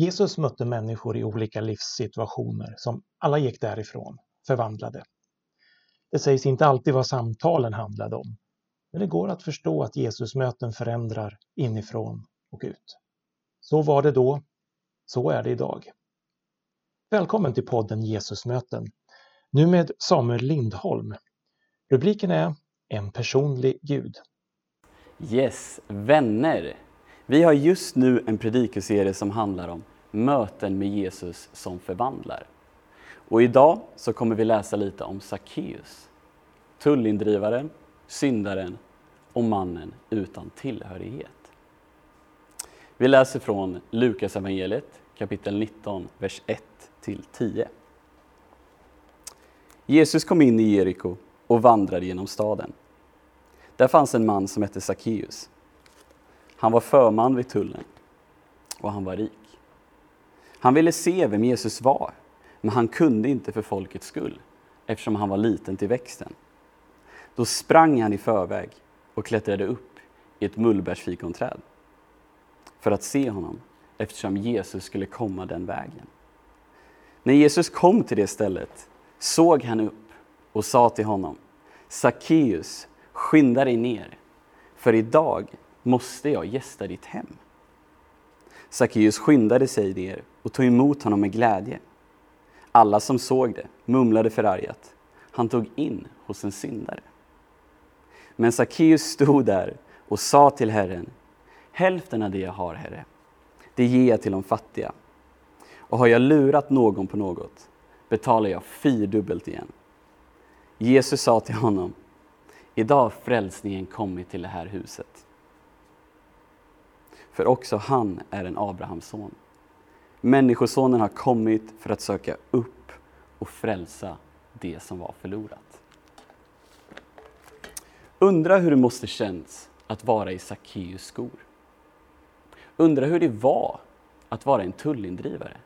Jesus mötte människor i olika livssituationer som alla gick därifrån förvandlade. Det sägs inte alltid vad samtalen handlade om, men det går att förstå att Jesusmöten förändrar inifrån och ut. Så var det då, så är det idag. Välkommen till podden Jesusmöten, nu med Samuel Lindholm. Rubriken är En personlig Gud. Yes, vänner! Vi har just nu en predikoserie som handlar om möten med Jesus som förvandlar. Och idag så kommer vi läsa lite om Sackeus, tullindrivaren, syndaren och mannen utan tillhörighet. Vi läser från Lukas evangeliet kapitel 19, vers 1 till 10. Jesus kom in i Jeriko och vandrade genom staden. Där fanns en man som hette Sackeus. Han var förman vid tullen och han var rik. Han ville se vem Jesus var, men han kunde inte för folkets skull eftersom han var liten till växten. Då sprang han i förväg och klättrade upp i ett mullbärsfikonträd för att se honom eftersom Jesus skulle komma den vägen. När Jesus kom till det stället såg han upp och sa till honom Sackeus, skynda dig ner, för idag måste jag gästa ditt hem. Sackeus skyndade sig ner och tog emot honom med glädje. Alla som såg det mumlade förargat. Han tog in hos en syndare. Men Sackeus stod där och sa till Herren, hälften av det jag har, Herre, det ger jag till de fattiga. Och har jag lurat någon på något betalar jag fyrdubbelt igen. Jesus sa till honom, idag har frälsningen kommit till det här huset. För också han är en Abrahams son. Människosonen har kommit för att söka upp och frälsa det som var förlorat. Undra hur det måste känns att vara i Sackeus skor. Undra hur det var att vara en tullindrivare.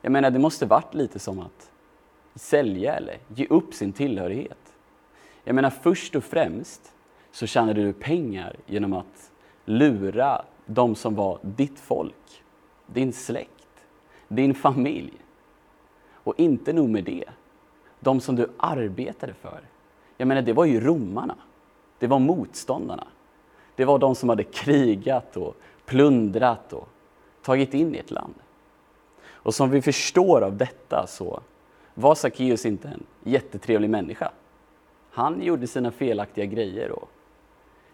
Jag menar, det måste varit lite som att sälja eller ge upp sin tillhörighet. Jag menar, först och främst så tjänade du pengar genom att lura de som var ditt folk, din släkt, din familj. Och inte nog med det, de som du arbetade för. Jag menar, det var ju romarna. Det var motståndarna. Det var de som hade krigat och plundrat och tagit in i ett land. Och som vi förstår av detta så var Sackeus inte en jättetrevlig människa. Han gjorde sina felaktiga grejer och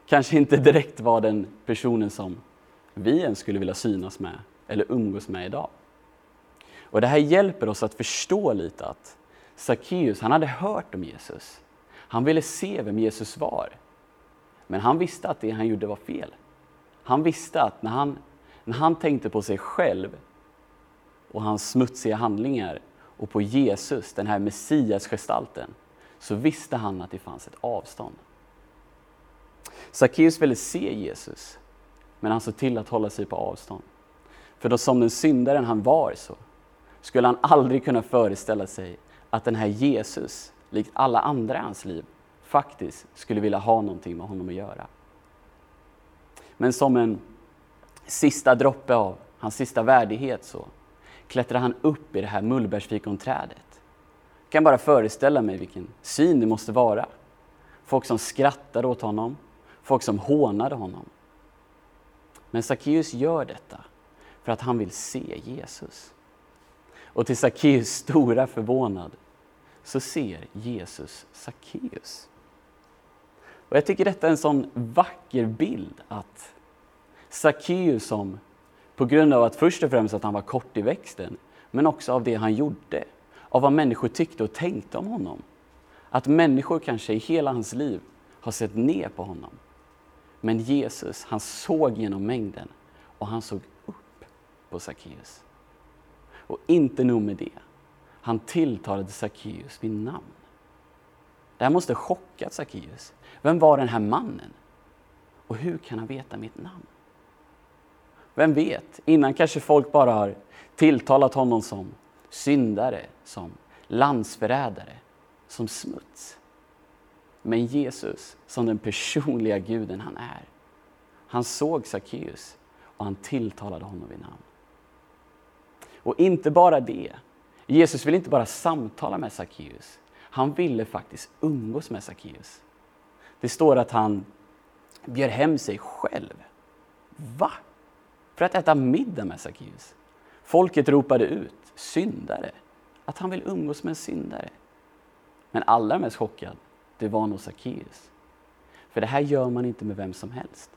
kanske inte direkt var den personen som vi ens skulle vilja synas med eller umgås med idag. Och Det här hjälper oss att förstå lite att Sackeus, han hade hört om Jesus. Han ville se vem Jesus var. Men han visste att det han gjorde var fel. Han visste att när han, när han tänkte på sig själv och hans smutsiga handlingar och på Jesus, den här Messias-gestalten, så visste han att det fanns ett avstånd. Sackeus ville se Jesus, men han såg till att hålla sig på avstånd. För då som den syndaren han var så, skulle han aldrig kunna föreställa sig att den här Jesus, likt alla andra i hans liv, faktiskt skulle vilja ha någonting med honom att göra. Men som en sista droppe av hans sista värdighet så klättrar han upp i det här mullbärsfikonträdet. Jag kan bara föreställa mig vilken syn det måste vara. Folk som skrattade åt honom, folk som hånade honom. Men Sackeus gör detta för att han vill se Jesus. Och till Sackeus stora förvånad så ser Jesus Sackeus. Och jag tycker detta är en sån vacker bild att Sackeus som på grund av att först och främst att han var kort i växten, men också av det han gjorde, av vad människor tyckte och tänkte om honom. Att människor kanske i hela hans liv har sett ner på honom. Men Jesus, han såg genom mängden och han såg upp på Sackeus. Och inte nog med det, han tilltalade Sackeus vid namn. Det här måste chockat Sackeus. Vem var den här mannen? Och hur kan han veta mitt namn? Vem vet, innan kanske folk bara har tilltalat honom som syndare, som landsförrädare, som smuts. Men Jesus, som den personliga guden han är, han såg Sackeus och han tilltalade honom vid namn. Och inte bara det. Jesus ville inte bara samtala med Sackeus. Han ville faktiskt umgås med Sackeus. Det står att han bjöd hem sig själv. Va? För att äta middag med Sackeus. Folket ropade ut, syndare, att han vill umgås med en syndare. Men allra mest chockad, det var nog Sackeus. För det här gör man inte med vem som helst.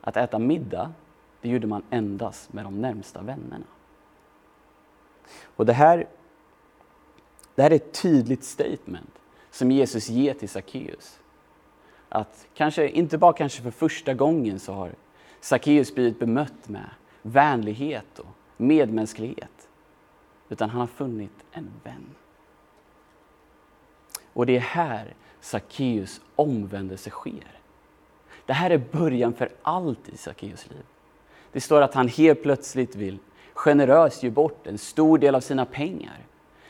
Att äta middag, det gjorde man endast med de närmsta vännerna. Och det här, det här är ett tydligt statement som Jesus ger till Sackeus. Att kanske, inte bara kanske för första gången så har Sackeus blivit bemött med vänlighet och medmänsklighet. Utan han har funnit en vän. Och det är här Sackeus omvändelse sker. Det här är början för allt i Sackeus liv. Det står att han helt plötsligt vill generöst ge bort en stor del av sina pengar.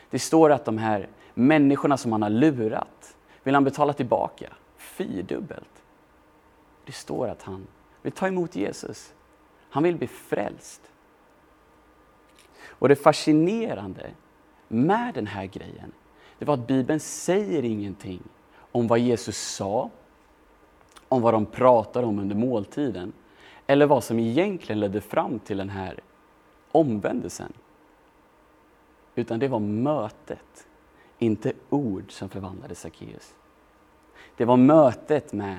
Det står att de här människorna som han har lurat vill han betala tillbaka fyrdubbelt. Det står att han vill ta emot Jesus. Han vill bli frälst. Och det fascinerande med den här grejen, det var att Bibeln säger ingenting om vad Jesus sa, om vad de pratade om under måltiden, eller vad som egentligen ledde fram till den här omvändelsen. Utan det var mötet, inte ord, som förvandlade Sackeus. Det var mötet med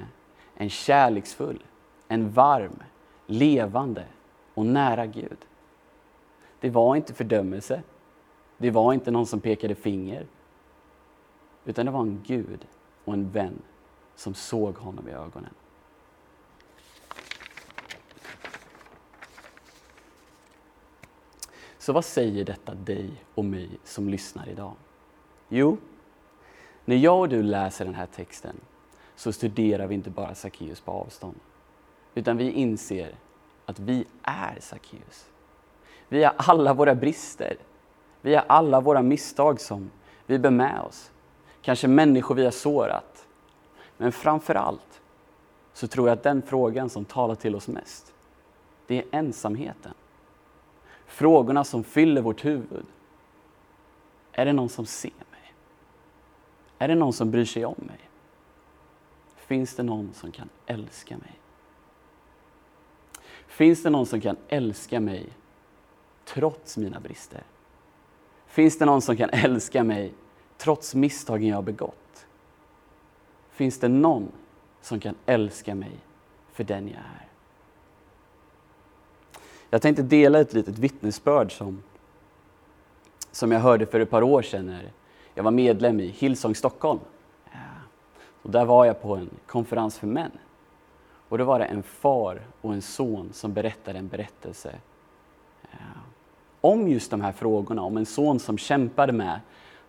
en kärleksfull, en varm, levande och nära Gud. Det var inte fördömelse. Det var inte någon som pekade finger. Utan det var en Gud och en vän som såg honom i ögonen. Så vad säger detta dig och mig som lyssnar idag? Jo, när jag och du läser den här texten så studerar vi inte bara Sackeus på avstånd. Utan vi inser att vi är Sackeus. Vi har alla våra brister. Vi har alla våra misstag som vi bär med oss. Kanske människor vi har sårat. Men framför allt så tror jag att den frågan som talar till oss mest, det är ensamheten. Frågorna som fyller vårt huvud. Är det någon som ser mig? Är det någon som bryr sig om mig? Finns det någon som kan älska mig? Finns det någon som kan älska mig trots mina brister? Finns det någon som kan älska mig trots misstagen jag har begått? Finns det någon som kan älska mig för den jag är? Jag tänkte dela ett litet vittnesbörd som, som jag hörde för ett par år sedan när jag var medlem i Hillsong Stockholm. Och där var jag på en konferens för män. Och då var det en far och en son som berättade en berättelse eh, om just de här frågorna. Om en son som kämpade med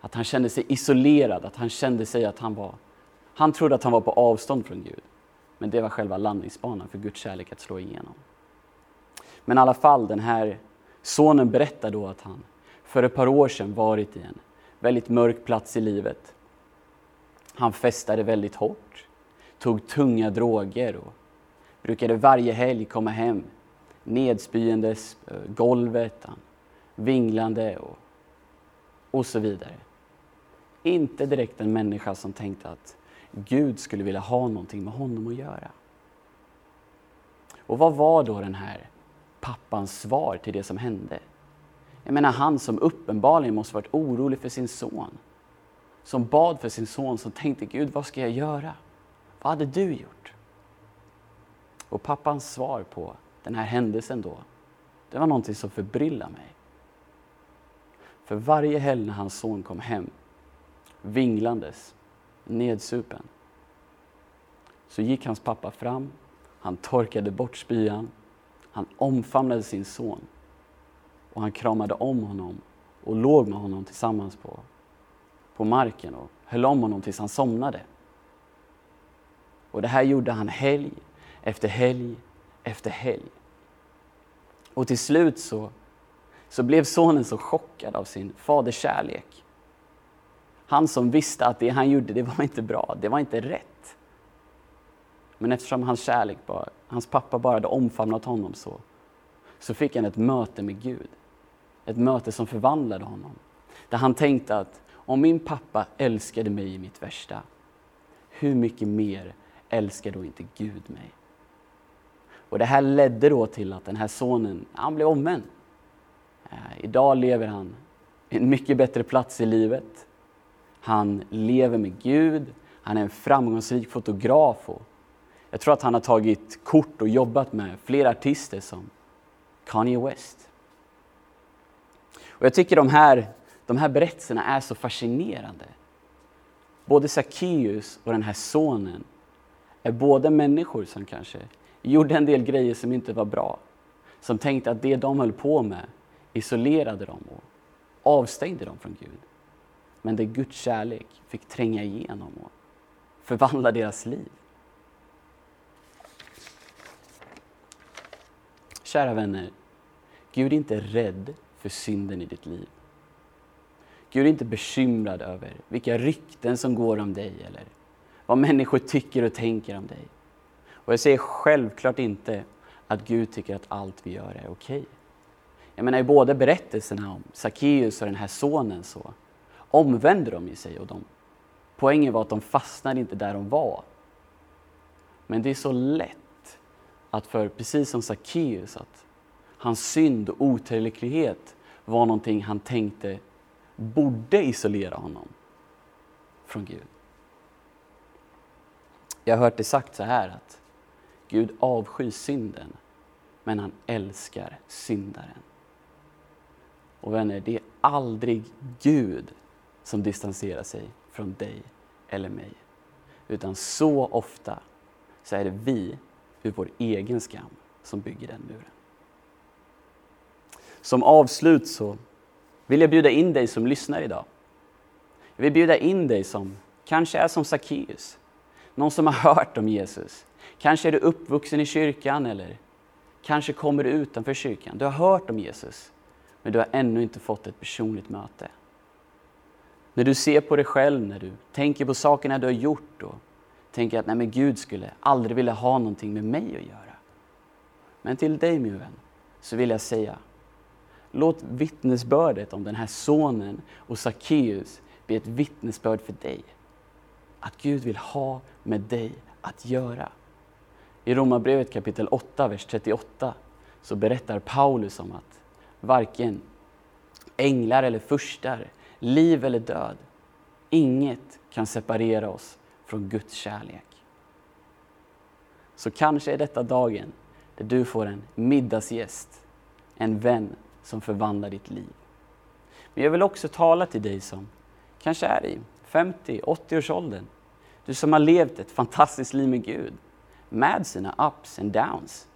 att han kände sig isolerad, att han kände sig att han var... Han trodde att han var på avstånd från Gud. Men det var själva landningsbanan för Guds kärlek att slå igenom. Men i alla fall, den här sonen berättar då att han för ett par år sedan varit i en väldigt mörk plats i livet. Han festade väldigt hårt, tog tunga droger och brukade varje helg komma hem nedspyendes eh, golvet, han vinglande och, och så vidare. Inte direkt en människa som tänkte att Gud skulle vilja ha någonting med honom att göra. Och vad var då den här pappans svar till det som hände? Jag menar han som uppenbarligen måste varit orolig för sin son. Som bad för sin son, som tänkte Gud, vad ska jag göra? Vad hade du gjort? Och pappans svar på den här händelsen då, det var någonting som förbryllade mig. För varje helg när hans son kom hem, vinglandes, nedsupen, så gick hans pappa fram, han torkade bort spyan, han omfamnade sin son och han kramade om honom och låg med honom tillsammans på, på marken och höll om honom tills han somnade. Och det här gjorde han helg efter helg efter helg. Och till slut så, så blev sonen så chockad av sin faders kärlek. Han som visste att det han gjorde, det var inte bra, det var inte rätt. Men eftersom hans kärlek, bara, hans pappa bara hade omfamnat honom så, så fick han ett möte med Gud. Ett möte som förvandlade honom. Där han tänkte att om min pappa älskade mig i mitt värsta, hur mycket mer älskar då inte Gud mig? Och det här ledde då till att den här sonen, han blev omvänd. Eh, idag lever han en mycket bättre plats i livet. Han lever med Gud, han är en framgångsrik fotograf. Och jag tror att han har tagit kort och jobbat med flera artister som Kanye West. Och jag tycker de här, de här berättelserna är så fascinerande. Både Sackeus och den här sonen är båda människor som kanske gjorde en del grejer som inte var bra. Som tänkte att det de höll på med isolerade dem och avstängde dem från Gud. Men där Guds kärlek fick tränga igenom och förvandla deras liv. Kära vänner, Gud är inte rädd för synden i ditt liv. Gud är inte bekymrad över vilka rykten som går om dig eller vad människor tycker och tänker om dig. Och jag säger självklart inte att Gud tycker att allt vi gör är okej. Okay. Jag menar i båda berättelserna om Sackeus och den här sonen så omvände de ju sig och de, poängen var att de fastnade inte där de var. Men det är så lätt att för, precis som Sackeus, att hans synd och otillräcklighet var någonting han tänkte borde isolera honom från Gud. Jag har hört det sagt så här att Gud avskyr synden, men han älskar syndaren. Och vänner, det är aldrig Gud som distanserar sig från dig eller mig. Utan så ofta så är det vi, ur vår egen skam, som bygger den muren. Som avslut så vill jag bjuda in dig som lyssnar idag. Jag vill bjuda in dig som kanske är som Sackeus, någon som har hört om Jesus. Kanske är du uppvuxen i kyrkan eller kanske kommer du utanför kyrkan. Du har hört om Jesus, men du har ännu inte fått ett personligt möte. När du ser på dig själv, när du tänker på sakerna du har gjort och tänker att nej men Gud skulle aldrig vilja ha någonting med mig att göra. Men till dig min vän, så vill jag säga, låt vittnesbördet om den här sonen och Sackeus bli ett vittnesbörd för dig. Att Gud vill ha med dig att göra. I Romarbrevet kapitel 8, vers 38 så berättar Paulus om att varken änglar eller furstar, liv eller död, inget kan separera oss från Guds kärlek. Så kanske är detta dagen där du får en middagsgäst, en vän som förvandlar ditt liv. Men jag vill också tala till dig som kanske är i 50-80 års åldern. Du som har levt ett fantastiskt liv med Gud, med sina ups and downs.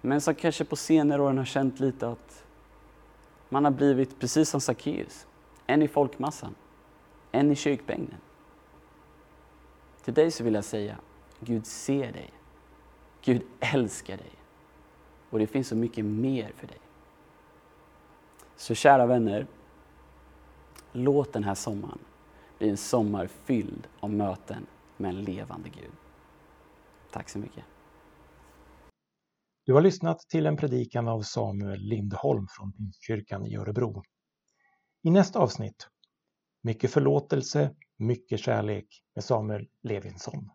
Men som kanske på senare år har känt lite att man har blivit precis som Sackeus, en i folkmassan, en i kyrkbänken. Till dig så vill jag säga, Gud ser dig. Gud älskar dig. Och det finns så mycket mer för dig. Så kära vänner, låt den här sommaren bli en sommar fylld av möten med en levande Gud. Tack så mycket. Du har lyssnat till en predikan av Samuel Lindholm från kyrkan i Örebro. I nästa avsnitt, mycket förlåtelse, mycket kärlek med Samuel Levinsson.